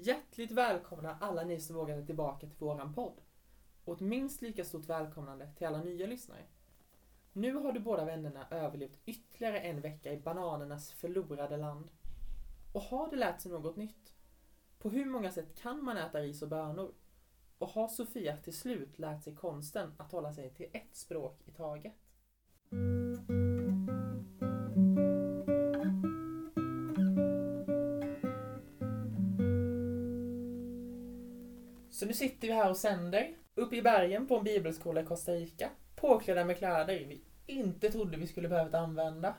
Hjärtligt välkomna alla ni som vågade tillbaka till våran podd. Och ett minst lika stort välkomnande till alla nya lyssnare. Nu har du båda vännerna överlevt ytterligare en vecka i bananernas förlorade land. Och har det lärt sig något nytt? På hur många sätt kan man äta ris och bönor? Och har Sofia till slut lärt sig konsten att hålla sig till ett språk i taget? Nu sitter vi här och sänder, uppe i bergen på en bibelskola i Costa Rica, påklädda med kläder vi inte trodde vi skulle behövt använda.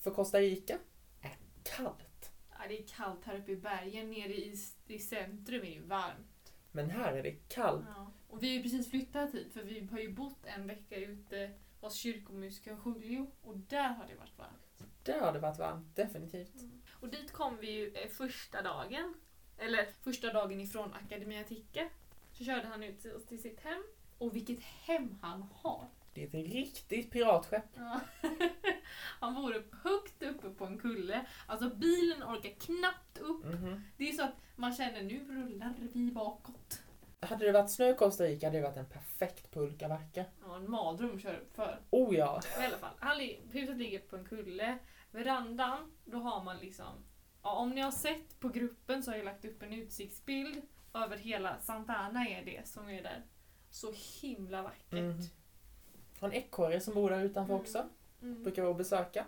För Costa Rica är kallt. Ja, det är kallt här uppe i bergen. Nere i, i centrum är det ju varmt. Men här är det kallt. Ja. Och vi har ju precis flyttat hit för vi har ju bott en vecka ute hos kyrkomusikern Julio och där har det varit varmt. Där har det varit varmt, definitivt. Och dit kom vi ju eh, första dagen. Eller första dagen ifrån Academia Ticke. Så körde han ut till sitt hem. Och vilket hem han har! Det är ett riktigt piratskepp. Ja. Han bor upp, högt uppe på en kulle. Alltså bilen orkar knappt upp. Mhm. Det är så att man känner nu rullar vi bakåt. Hade det varit snö i Costa Rica hade det varit en perfekt pulkabacke. Ja, en mardröm att köra upp för. Oh ja! I alla fall, han, huset ligger på en kulle. Verandan, då har man liksom... Ja, om ni har sett på gruppen så har jag lagt upp en utsiktsbild över hela Santana är det som är där. Så himla vackert. Mm. Har en ekorre som bor där utanför Mm. också. Mm. Brukar vara och besöka.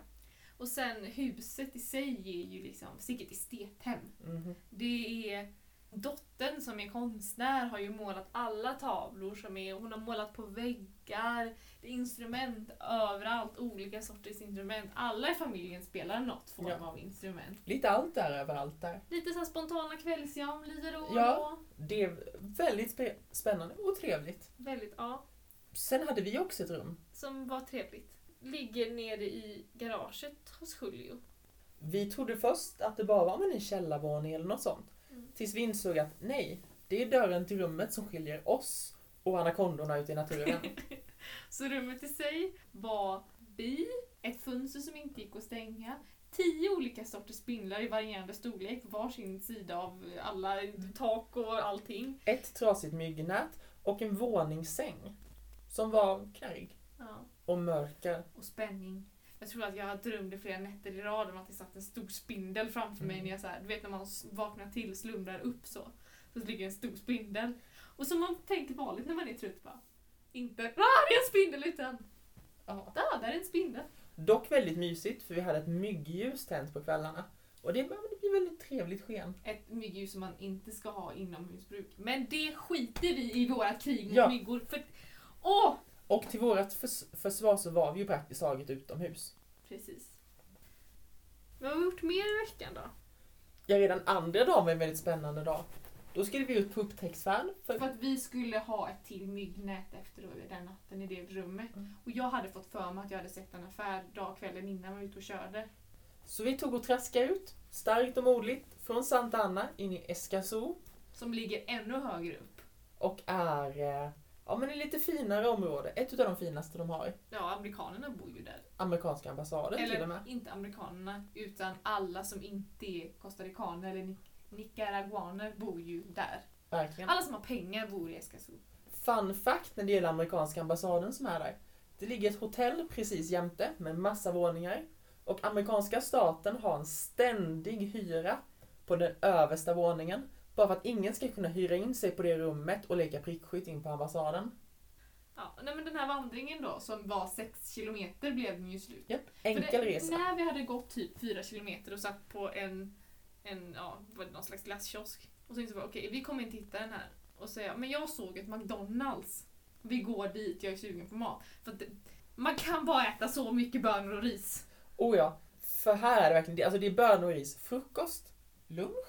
Och sen huset i sig är ju liksom sicket estethem. Mhm. Det är dottern som är konstnär har ju målat alla tavlor som är, hon har målat på väggar, det är instrument överallt, olika sorters instrument. Alla i familjen spelar något form Ja. av instrument. Lite allt där överallt där. Lite så spontana kvällsjam, lite då och Ja. då. Det är väldigt spännande och trevligt. Väldigt, ja. Sen hade vi också ett rum. Som var trevligt. Ligger nere i garaget hos Julio. Vi trodde först att det bara var en källarvåning eller något sånt. Tills vi insåg att nej, det är dörren till rummet som skiljer oss och anakondorna ute i naturen. Så rummet i sig var bi, ett fönster som inte gick att stänga, tio olika sorters spindlar i varierande storlek på varsin sida av alla tak och allting. Ett trasigt myggnät och en våningssäng. Som var knarrig Ja. och mörker. Och spänning. Jag tror att jag drömde flera nätter i rad om att det satt en stor spindel framför mig Mm. när jag så här, du vet när man vaknar till, slumrar upp så. Så ligger en stor spindel. Och som man tänker vanligt när man är trött bara. Inte ah, det är en spindel utan Ja. där, där är en spindel. Dock väldigt mysigt för vi hade ett myggljus tänt på kvällarna. Och det, det blir väldigt trevligt sken. Ett myggljus som man inte ska ha inomhusbruk. Men det skiter vi i vårat krig mot Ja. myggor. För, åh! Och till vårt förs- försvar så var vi ju praktiskt taget utomhus. Precis. Vad har vi gjort mer i veckan då? Ja, redan andra dagen var en väldigt spännande dag. Då skulle vi ut på upptäcktsfärd. För... För att vi skulle ha ett till myggnät efter den natten i det rummet. Mm. Och jag hade fått för mig att jag hade sett en affär dag kvällen innan vi var ute och körde. Så vi tog och traskade ut, starkt och modigt, från Santa Anna in i Escazú. Som ligger ännu högre upp. Och är eh, ja, men ett lite finare område. Ett utav de finaste de har. Ja, amerikanerna bor ju där. Amerikanska ambassaden till och med. Eller inte amerikanerna, utan alla som inte är costaricaner eller ni- nicaraguaner bor ju där. Verkligen. Alla som har pengar bor i Escazú. Fun fact när det gäller amerikanska ambassaden som är där. Det ligger ett hotell precis jämte med massa våningar. Och amerikanska staten har en ständig hyra på den översta våningen. Bara för att ingen ska kunna hyra in sig på det rummet och leka prickskytt in på ambassaden. Ja, nej men den här vandringen då, som var 6 kilometer blev den ju slut. Japp, enkel det, resa. När vi hade gått typ 4 kilometer och satt på en, en ja, någon slags glasskiosk. Och så insåg vi, okej vi kommer inte hitta den här. Och så jag, men jag såg ett McDonalds. Vi går dit, jag är sugen på mat. För det, man kan bara äta så mycket bönor och ris. Oh ja, för här är det verkligen det. Alltså det är bönor och ris. Frukost, lunch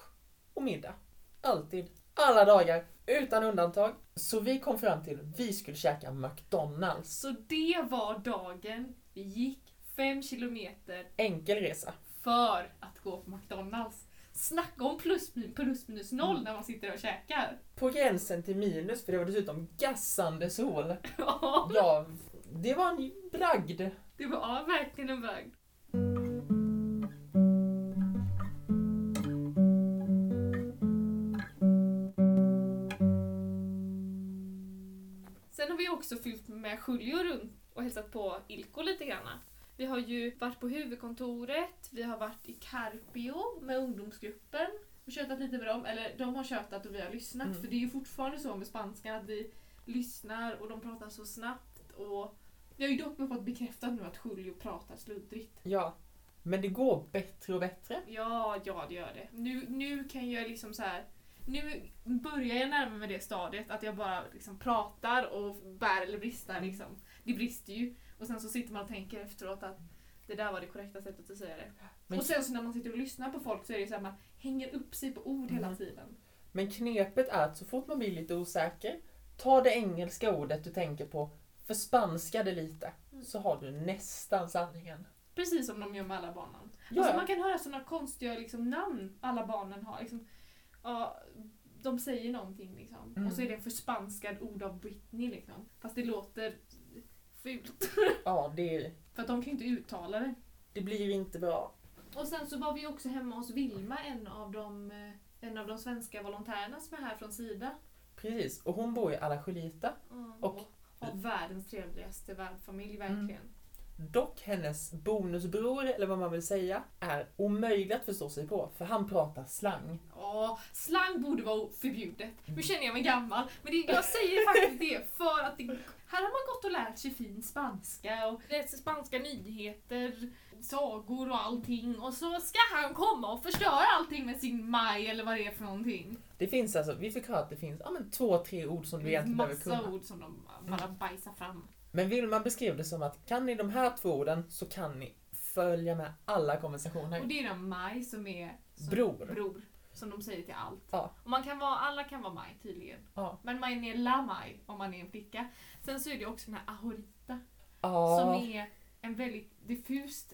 och middag. Alltid. Alla dagar. Utan undantag. Så vi kom fram till att vi skulle käka McDonalds. Så det var dagen vi gick 5 kilometer Enkel resa. för att gå på McDonalds. Snacka om plus, plus minus noll Mm. när man sitter och käkar. På gränsen till minus för det var dessutom gassande sol. Ja, Ja, det var en bragd. det var ja, verkligen en bragd. Sen har vi också fyllt med Julio runt och hälsat på Ilko lite grann. Vi har ju varit på huvudkontoret, vi har varit i Carpio med ungdomsgruppen och tjötat lite med dem. Eller de har tjötat och vi har lyssnat. Mm. För det är ju fortfarande så med spanskan att vi lyssnar och de pratar så snabbt. Och vi har ju dock fått bekräftat nu att Julio pratar sluddrigt. Ja. Men det går bättre och bättre. Ja, ja det gör det. Nu, nu kan jag liksom så här. Nu börjar jag närma mig det stadiet att jag bara liksom pratar och bär eller bristar liksom. Det brister ju. Och sen så sitter man och tänker efteråt att det där var det korrekta sättet att säga det. Men, Och sen så när man sitter och lyssnar på folk så är det så här man hänger upp sig på ord hela Mm. tiden. men knepet är att så fort man blir lite osäker, ta det engelska ordet du tänker på, förspanska det lite, Mm. så har du nästan sanningen. Precis som de gör med alla barnen. Ja, Alltså man kan höra sådana konstiga liksom, namn alla barnen har. Liksom, ja, de säger någonting liksom. Mm. Och så är det en förspanskad ord av Britney liksom. Fast det låter fult. ja det, För att de kan ju inte uttala det. det blir inte bra. Och sen så var vi också hemma hos Vilma, en av de, eh, en av de svenska volontärerna som är här från Sida. Precis, och hon bor i Alajuelita. Och- och har världens trevligaste värdfamilj, Mm. Dock hennes bonusbror, eller vad man vill säga, är omöjlig att förstå sig på, för han pratar slang. Ja, slang borde vara förbjudet. Nu känner jag mig gammal, men det, jag säger faktiskt det för att det, här har man gått och lärt sig fin spanska och läser spanska nyheter, sagor och allting och så ska han komma och förstöra allting med sin maj eller vad det är för någonting. Det finns alltså, vi fick höra att det finns ja, men två, tre ord som du egentligen behöver Massa kunna. ord som de bara bajsar fram. Men Vilma beskrev det som att kan ni de här två orden så kan ni följa med alla konversationer. Och det är den maj som är som Bror. bror. Som de säger till allt. Ja. Och man kan vara, alla kan vara maj tydligen. Ja. Men man är la maj om man är en flicka. Sen så är det också den här ahorita. Ja, Som är en väldigt diffust...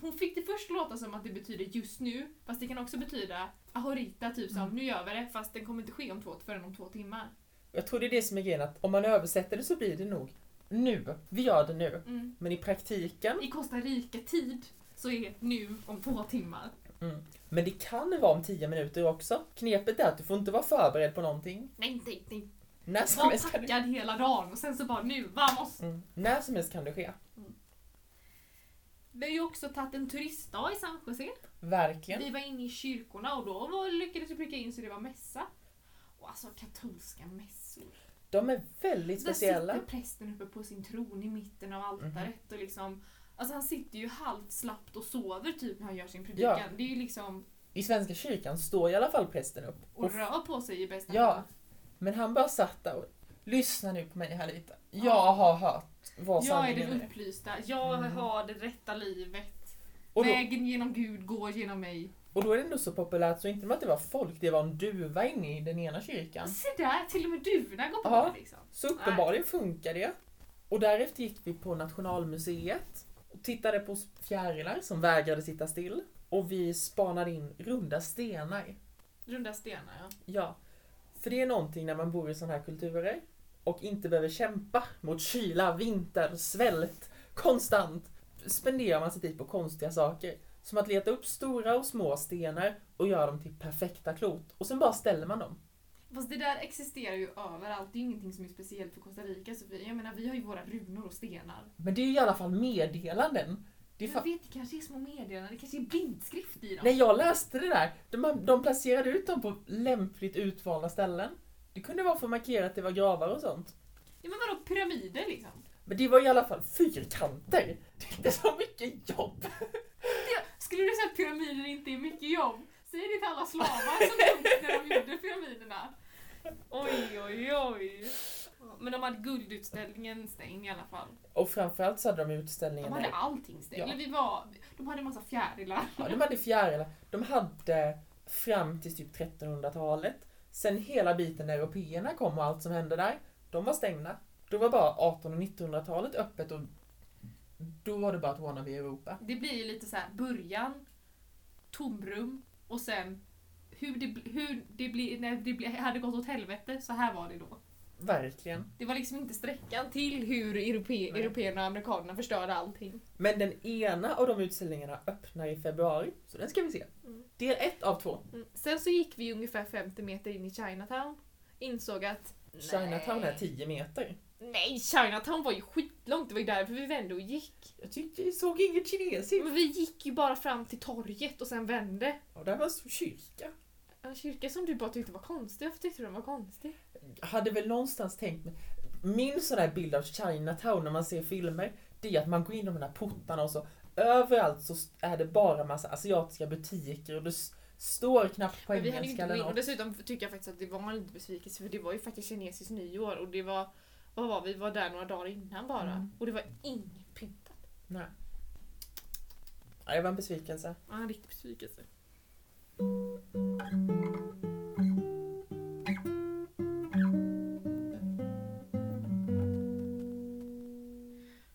Hon fick det först låta som att det betyder just nu, fast det kan också betyda ahorita, typ som Mm. nu gör vi det, fast den kommer inte ske om två, förrän om två timmar. jag tror det är det som är grejen, att om man översätter det så blir det nog nu. Vi gör det nu. Mm. Men i praktiken, I Costa Rica-tid så är nu om två timmar. mm. men det kan vara om tio minuter också. Knepet är att du får inte vara förberedd på någonting. Nej, nej, nej. När som Var helst det, packad hela dagen och sen så bara nu, vamos! mm. När som helst kan det ske. Vi har ju också tagit en turistdag i San Jose. Verkligen. Vi var inne i kyrkorna och då var, lyckades vi pricka in så det var mässa. Och alltså katolska mässor. De är väldigt Där speciella. sitter prästen uppe på sin tron i mitten av altaret Mhm. och liksom Alltså han sitter ju halvt slappt och sover typ när han gör sin predikan. Ja. Det är ju liksom I Svenska kyrkan står i alla fall prästen upp. och Och rör på sig i bästa Ja. fall. Men han bara satt där och lyssna nu på mig här lite. Jag Ja. har hört vad Jag är sanningen den är. upplysta, jag Mm. har det rätta livet. Då, Vägen genom Gud går genom mig. Och då är det ändå så populärt så inte med att det var folk, det var en duva inne i den ena kyrkan. Se där, till och med duvorna går på Ja. liksom. Så uppenbarligen funkar det. Och därefter gick vi på Nationalmuseet och tittade på fjärilar som vägrade sitta still. Och vi spanade in runda stenar. Runda stenar ja. Ja, för det är någonting när man bor i sådana här kulturer och inte behöver kämpa mot kyla, vinter, svält konstant. Spenderar man sin tid på konstiga saker. Som att leta upp stora och små stenar och göra dem till perfekta klot. Och sen bara ställer man dem. Fast det där existerar ju överallt, det är ju ingenting som är speciellt för Costa Rica Sofie. Jag menar vi har ju våra runor och stenar. Men det är ju i alla fall meddelanden. Det Jag vet, det kanske är små meddelanden, det kanske är blindskrift i dem. När jag läste det där, de, de placerade ut dem på lämpligt utvalda ställen. Det kunde vara för att markera att det var gravar och sånt. Ja men vadå, pyramider liksom? Men det var i alla fall fyrkanter. Det är inte så mycket jobb. Skulle du säga att pyramider inte är mycket jobb? Säg det till alla slavar som dog när de gjorde pyramiderna. Oj, oj, oj. Men de hade guldutställningen stängd i alla fall. Och framförallt så hade de De utställningen hade där. allting stängt. Ja. Eller vi var, de hade en massa fjärilar. Ja, de hade fjärilar. De hade fram till typ 1300-talet. Sen hela biten när européerna kom och allt som hände där, de var stängda. Då var bara 1800 och 1900-talet öppet och då var det bara ett wannabe i Europa. Det blir ju lite så här början, tomrum och sen hur det, bli- hur det blir, när det blir, hade gått åt helvete, så här var det då. Verkligen. Det var liksom inte sträckan till hur europe, européerna och amerikanerna förstörde allting. Men den ena av de utställningarna öppnar i februari, så den ska vi se. Mm. Del ett av två. Mm. Sen så gick vi ungefär 50 meter in i Chinatown. Insåg att Chinatown är nej, 10 meter. Nej, Chinatown var ju skitlångt, det var ju därför vi vände och gick. Jag tyckte jag såg inget kinesiskt. Men vi gick ju bara fram till torget och sen vände. Och där var en stor kyrka. En kyrka som du bara tyckte var konstig, varför tyckte du den var konstig? Jag hade väl någonstans tänkt mig... Min sån där bild av Chinatown när man ser filmer, det är att man går in i de där portarna och så överallt så är det bara massa asiatiska butiker och det står knappt på engelska inte eller in, och något. dessutom tycker jag faktiskt att det var en liten besvikelse för det var ju faktiskt kinesiskt nyår och det var, vad var vi, vi var där några dagar innan bara. Mm. Och det var inget pyntat. Nej. Ja, det var en besvikelse. Ja, en riktig besvikelse.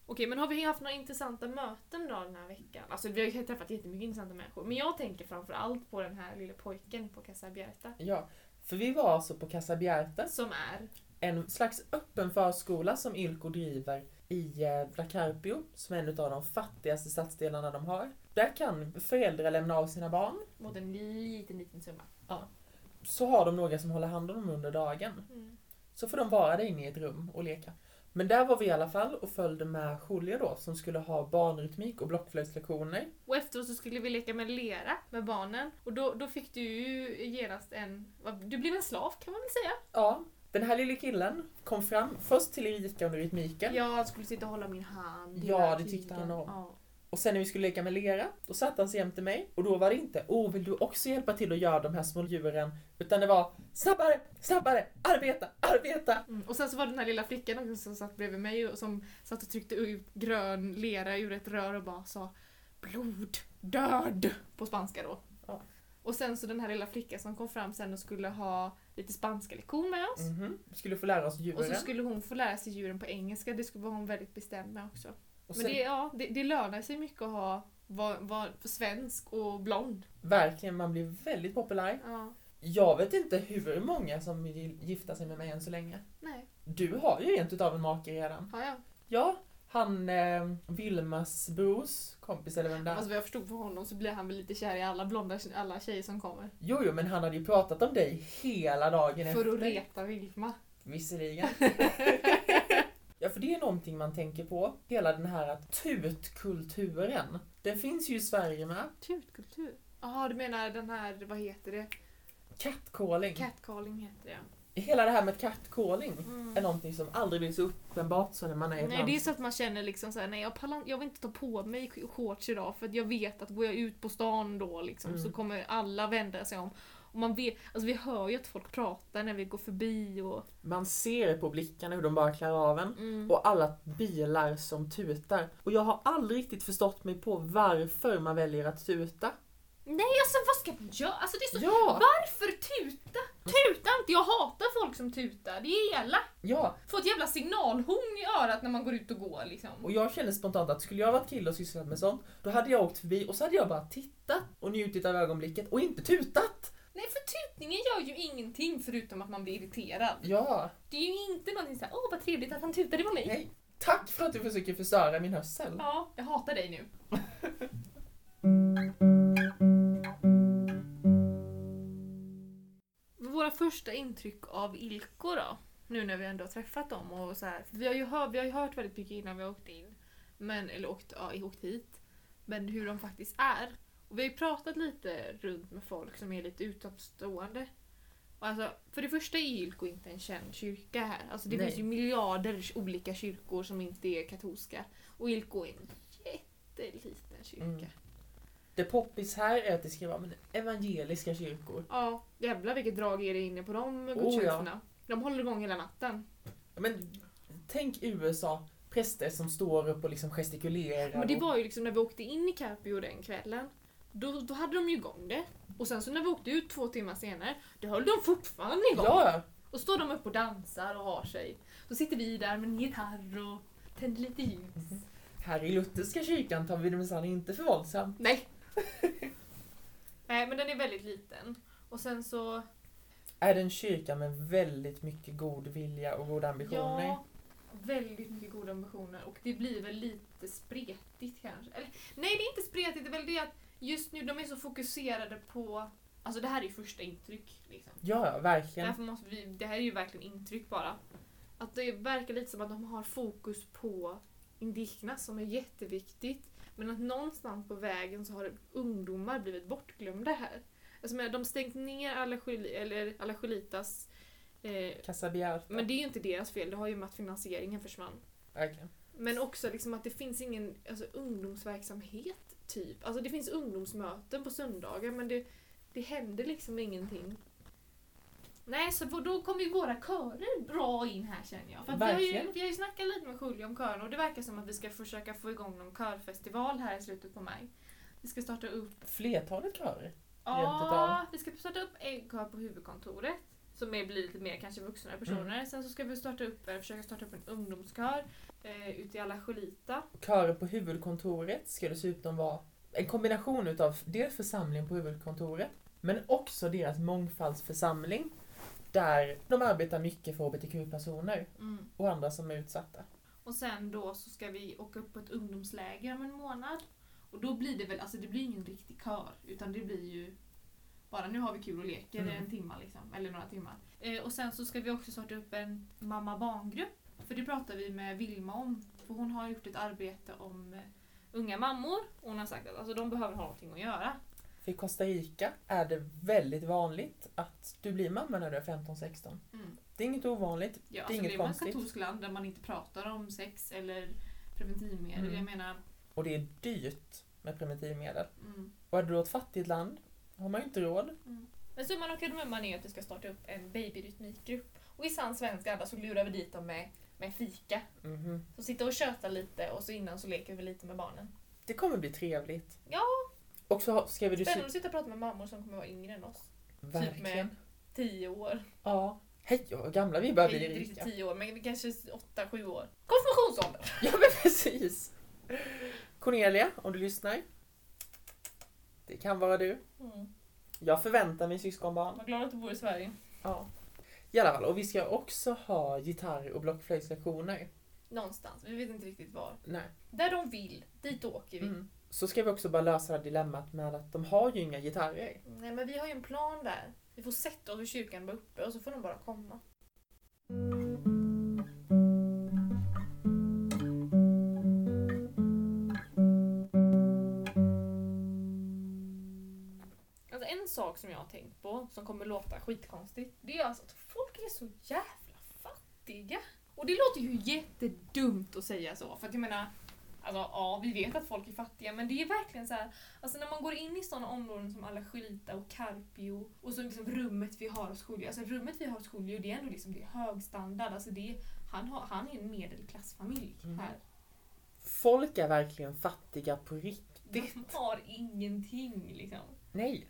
Okej, men har vi haft några intressanta möten då den här veckan? Alltså vi har ju träffat jättemycket intressanta människor. Men jag tänker framför allt på den här lilla pojken på Casa Bjärta. Ja, för vi var alltså på Casa Bjärta, Som är... en slags öppen förskola som Ilko driver i eh, La Carpio, som är en av de fattigaste stadsdelarna de har. Där kan föräldrar lämna av sina barn, Mot en liten, liten summa. så har de några som håller hand om dem under dagen. Mm. Så får de vara där inne i ett rum och leka. Men där var vi i alla fall och följde med Julia då som skulle ha barnrytmik och blockflöjtslektioner. Och efteråt så skulle vi leka med lera med barnen. Och då, då fick du ju genast en... Du blev en slav kan man väl säga? Ja, den här lille killen kom fram först till Erika under rytmiken Jag skulle sitta och hålla min hand Ja, det tyckte han om. Ja. Och sen när vi skulle leka med lera, då satte han sig jämte mig och då var det inte Åh, vill du också hjälpa till att göra de här små djuren? Utan det var Snabbare, snabbare, arbeta, arbeta! Mm. Och sen så var det den här lilla flickan som satt bredvid mig och som satt och tryckte ut grön lera ur ett rör och bara sa blod, död på spanska då. Ja. Och sen så den här lilla flickan som kom fram sen och skulle ha lite spanska lektion med oss. Mhm, Vi skulle få lära oss Och så djuren. skulle hon få lära sig djuren på engelska, det skulle vara hon väldigt bestämd med också. Och Men sen, det, ja, det, det lönar sig mycket att ha vara var för svensk och blond. verkligen, man blir väldigt populär. Ja. Jag vet inte hur många som vill gifta sig med mig än så länge. Nej, Du har ju rent utav en make redan. har jag. Ja, han eh, Vilmas brors kompis eller vem det är. Alltså vad jag förstod på honom så blir han väl lite kär i alla blonda alla tjejer som kommer. Jo, jo, men han hade ju pratat om dig hela dagen För efter. att reta Vilma. Visserligen. ja, för det är någonting man tänker på. Hela den här tutkulturen. Den finns ju i Sverige med. Tutkultur? Jaha, du menar den här, vad heter det? Catcalling. Catcalling heter det. Hela det här med catcalling är Mm. någonting som aldrig blir så uppenbart så när man är i Nej, det är så att man känner liksom såhär, nej jag, pallar, jag vill inte ta på mig shorts idag för att jag vet att går jag ut på stan då liksom, Mm. så kommer alla vända sig om. Och man vet, alltså vi hör ju att folk pratar när vi går förbi och... Man ser på blickarna hur de bara klär av en. Mm. Och alla bilar som tutar. Och jag har aldrig riktigt förstått mig på varför man väljer att tuta. Nej alltså vad ska man göra? Alltså det är så... Ja! Varför tuta? Tuta inte! Jag hatar folk som tutar. Det är elakt. Ja! Få ett jävla signalhorn i örat när man går ut och går liksom. Och jag känner spontant att skulle jag varit kille och sysslat med sånt, då hade jag åkt förbi och så hade jag bara tittat och njutit av ögonblicket och inte tutat. Nej för tutningen gör ju ingenting förutom att man blir irriterad. Ja, Det är ju inte någonting såhär, åh vad trevligt att han tutade på mig. nej. Tack för att du försöker förstöra min hörsel. Ja, jag hatar dig nu. Våra första intryck av Ilko då? Nu när vi ändå har träffat dem och så här. Vi har ju hört, vi har ju hört väldigt mycket innan vi har åkt in. Men, eller åkt, ja, åkt hit. Men hur de faktiskt är. Och vi har ju pratat lite runt med folk som är lite utomstående. Och alltså, för det första är Ilko inte en känd kyrka här. Alltså det Nej. finns ju miljarder olika kyrkor som inte är katolska. Och Ilko är en jätteliten kyrka. Mm. Det poppis här är att det ska vara men, evangeliska kyrkor. Ja, jävlar vilket drag är det inne på de gudstjänsterna. De håller igång hela natten. Men tänk USA, präster som står upp och liksom gestikulerar. Men det var ju liksom när vi åkte in i Carpio den kvällen. Då, då hade de ju igång det. Och sen så när vi åkte ut två timmar senare, då höll de fortfarande igång. Ja, Och står de upp och dansar och har sig. Så sitter vi där med en gitarr och tänder lite ljus. här i lutherska kyrkan tar vi det minsann inte för våldsamt. Nej! Nej men den är väldigt liten. Och sen så... Är det en kyrka med väldigt mycket god vilja och goda ambitioner? Ja, väldigt mycket goda ambitioner och det blir väl lite spretigt kanske. Eller, nej, det är inte spretigt, det är väl det att just nu de är så fokuserade på... Alltså det här är ju första intryck. Liksom. Ja, verkligen. Därför måste vi, det här är ju verkligen intryck bara. Att det verkar lite som att de har fokus på indigna som är jätteviktigt. Men att någonstans på vägen så har ungdomar blivit bortglömda här. Alltså men de stängt ner Alajueli- eller Alajuelitas eh, men det är ju inte deras fel, det har ju med att finansieringen försvann. Verkligen. Men också liksom att det finns ingen alltså, ungdomsverksamhet, typ. Alltså det finns ungdomsmöten på söndagar men det, det händer liksom ingenting. Nej, så då kommer ju våra körer bra in här känner jag. För att vi, har ju, vi har ju snackat lite med Julia om kören och det verkar som att vi ska försöka få igång någon körfestival här i slutet på maj. Vi ska starta upp Flertalet körer. Ja, vi ska starta upp en kör på huvudkontoret. Som är, blir lite mer kanske vuxna personer. Sen så ska vi starta upp, eller försöka starta upp en ungdomskör eh, ute i Alajuelita. Körer på huvudkontoret ska dessutom vara en kombination utav dels församling på huvudkontoret, men också deras mångfaldsförsamling. Där de arbetar mycket för HBTQ-personer och andra som är utsatta. Och sen då så ska vi åka upp på ett ungdomsläger om en månad. Och då blir det väl, alltså det blir ingen riktig kör. Utan det blir ju bara nu har vi kul och leker Mm. en timma liksom, eller några timmar. Eh, och sen så ska vi också starta upp en mamma-barngrupp. För det pratar vi med Vilma om. För hon har gjort ett arbete om eh, unga mammor. Och hon har sagt att alltså, de behöver ha någonting att göra. För i Costa Rica är det väldigt vanligt att du blir mamma när du är 15-16. Mm. Det är inget ovanligt. Ja, Det är alltså, inget det är ett konstigt. katolskt land där man inte pratar om sex eller preventivmedel. Mm. Jag menar, Och det är dyrt med preventivmedel. mm. Och är du då ett fattigt land har man ju inte råd. Men summan av kardemumman är att vi ska starta upp en babyrytmikgrupp. Och i sann svensk anda så lurar vi dit dem med, med fika. Mhm. Så sitta och köta lite och så innan så leker vi lite med barnen. Det kommer bli trevligt. Ja. Och så ska vi Spännande att sitta och prata med mammor som kommer vara yngre än oss. Verkligen. Tio år. Ja. Hej, vad gamla vi börjar bli inte riktigt rika. tio år, men kanske åtta, sju år. Konfirmationsålder! Ja men precis. Cornelia, om du lyssnar. Det kan vara du. Mm. Jag förväntar mig syskonbarn. Var glad att du bor i Sverige. Ja. I alla fall, och vi ska också ha gitarr och blockflöjtslektioner. Någonstans, vi vet inte riktigt var. Nej. Där de vill, dit åker vi. Mm. Så ska vi också bara lösa det här dilemmat med att de har ju inga gitarrer. Nej men vi har ju en plan där. Vi får sätta oss vid kyrkan där uppe och så får de bara komma. Sak som jag har tänkt på, som kommer låta skitkonstigt, det är alltså att folk är så jävla fattiga. Och det låter ju jättedumt att säga så, för att jag menar, alltså ja, vi vet att folk är fattiga, men det är verkligen så här, alltså när man går in i sådana områden som Alajuelita och Carpio, och så liksom rummet vi har hos Julio, alltså rummet vi har hos Julio, det är ändå liksom, det är hög standard, alltså det är, han, har, han är en medelklassfamilj Mm. här. Folk är verkligen fattiga på riktigt. De har ingenting liksom. Nej.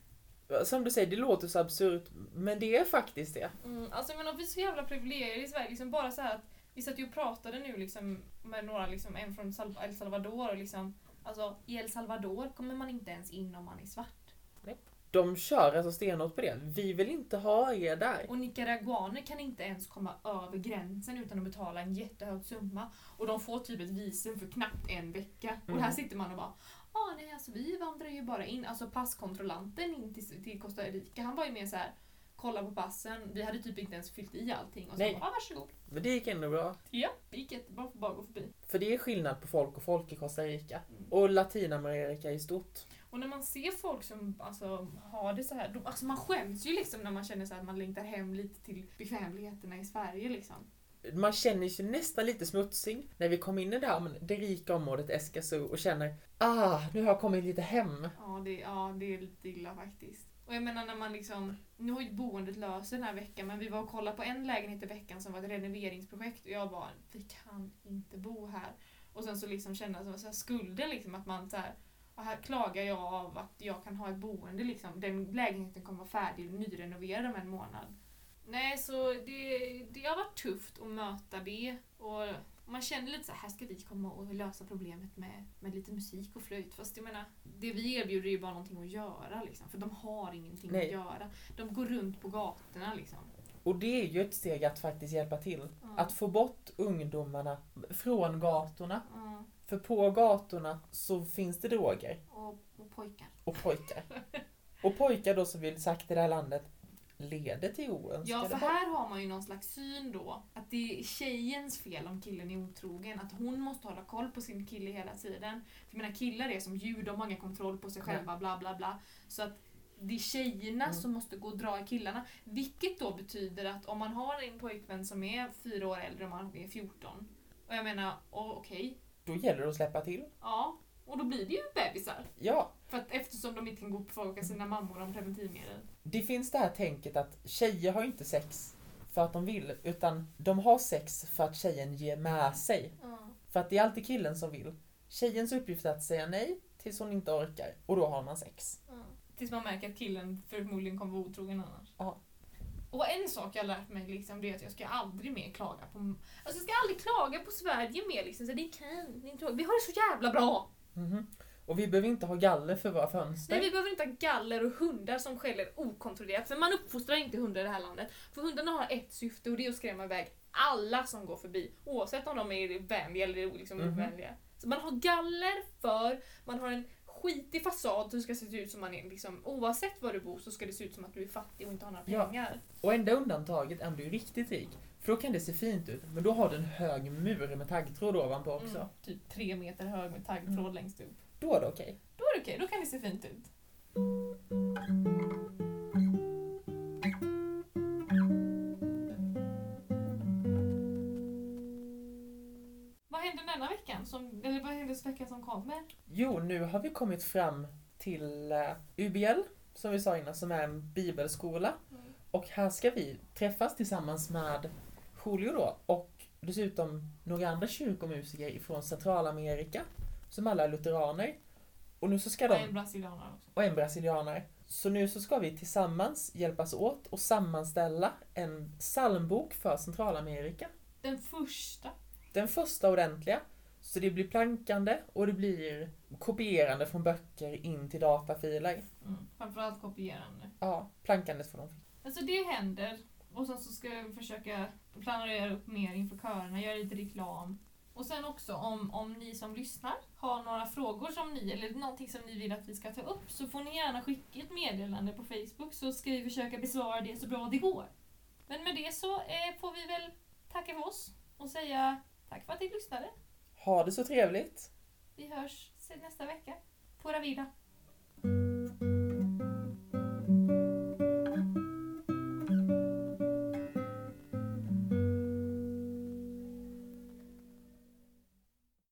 Som du säger, det låter så absurt, men det är faktiskt det. Mm, alltså jag menar, vi är så jävla privilegierade i Sverige. Liksom bara så här att vi satt ju och pratade nu liksom med några, liksom, en från El Salvador och liksom, alltså i El Salvador kommer man inte ens in om man är svart. De kör alltså stenhårt på det. Vi vill inte ha er där. Och nicaraguaner kan inte ens komma över gränsen utan att betala en jättehög summa. Och de får typ ett visum för knappt en vecka. Och Mm. här sitter man och bara ah, nej alltså vi vandrar ju bara in. Alltså passkontrollanten in till, till Costa Rica, han var ju mer så här kolla på passen. Vi hade typ inte ens fyllt i allting. Och så Nej. bara, ah, varsågod. Men det gick ändå bra. Ja, det gick jättebra för bara gå förbi. För det är skillnad på folk och folk i Costa Rica. Mm. Och Latinamerika i stort. Och när man ser folk som alltså, har det så här, de, alltså man skäms ju liksom när man känner så att man längtar hem lite till bekvämligheterna i Sverige liksom. Man känner sig nästan lite smutsig när vi kom in i det här det rika området Escazú och känner ah, nu har jag kommit lite hem. Ja det, ja, det är lite illa faktiskt. Och jag menar när man liksom, nu har ju boendet löst den här veckan men vi var och kollade på en lägenhet i veckan som var ett renoveringsprojekt och jag bara, vi kan inte bo här. Och sen så liksom känna så här, skulden liksom att man så här, och här klagar jag av att jag kan ha ett boende liksom. Den lägenheten kommer vara färdig och nyrenoverad om en månad. Nej, så det, det har varit tufft att möta det. Och man känner lite så här, här ska vi komma och lösa problemet med, med lite musik och flöjt. Fast jag menar, det vi erbjuder är ju bara någonting att göra liksom. För de har ingenting Nej. att göra. De går runt på gatorna liksom. Och det är ju ett steg att faktiskt hjälpa till. Ja. Att få bort ungdomarna från gatorna. Ja, För på gatorna så finns det droger och, och pojkar. och pojkar. Och pojkar då som vill sagt i det här landet leder till oönskade Ja, för här har man ju någon slags syn då, att det är tjejens fel om killen är otrogen, att hon måste hålla koll på sin kille hela tiden. För menar killar är som djur, de har ingen kontroll på sig själva, bla bla bla. Så att det är tjejerna Mm. som måste gå och dra i killarna. Vilket då betyder att om man har en pojkvän som är fyra år äldre och man är 14, och jag menar, okej, Då gäller det att släppa till. ja, och då blir det ju bebisar. Ja, För att eftersom de inte kan gå och fråga sina mammor om preventivmedel. det finns det här tänket att tjejer har inte sex för att de vill, utan de har sex för att tjejen ger med sig. Ja. För att det är alltid killen som vill. Tjejens uppgift är att säga nej tills hon inte orkar och då har man sex. Tills man märker att killen förmodligen kommer vara otrogen annars. Ja. Och en sak jag lärt mig liksom, det är att jag ska aldrig mer klaga på... Alltså jag ska aldrig klaga på Sverige mer liksom. Så det är kan, det är inte, vi har det så jävla bra! Mhm. Och vi behöver inte ha galler för våra fönster. Nej, vi behöver inte ha galler och hundar som skäller okontrollerat. För man uppfostrar inte hundar i det här landet. För hundarna har ett syfte och det är att skrämma iväg alla som går förbi. Oavsett om de är vänliga eller liksom Mhm. ovänliga. Så man har galler för, man har en skitig fasad så det ska se ut som man är liksom, oavsett var du bor så ska det se ut som att du är fattig och inte har några Ja. pengar. Och enda undantaget är om du är riktigt rik. För då kan det se fint ut, men då har du en hög mur med taggtråd ovanpå också. Mm, typ tre meter hög med taggtråd Mm. längst upp. Då är det okej. Då är det okej, då kan det se fint ut. Veckan som kommer? Jo, nu har vi kommit fram till uh, UBL, som vi sa innan, som är en bibelskola. Och här ska vi träffas tillsammans med Julio då, och dessutom några andra kyrkomusiker ifrån Centralamerika, som alla är lutheraner. Och nu så ska Och de en brasilianare också. och en brasilianare. Så nu så ska vi tillsammans hjälpas åt och sammanställa en psalmbok för Centralamerika. Den första. Den första ordentliga. Så det blir plankande och det blir kopierande från böcker in till datafiler. Mm. Framförallt kopierande. Ja, plankandet får de. Alltså det händer. Och sen så ska jag försöka planera upp mer inför körerna, göra lite reklam. Och sen också om, om ni som lyssnar har några frågor som ni, eller någonting som ni vill att vi ska ta upp så får ni gärna skicka ett meddelande på Facebook så ska vi försöka besvara det så bra det går. Men med det så eh, får vi väl tacka för oss och säga tack för att ni lyssnade. Ha det så trevligt! Vi hörs nästa vecka. På vida!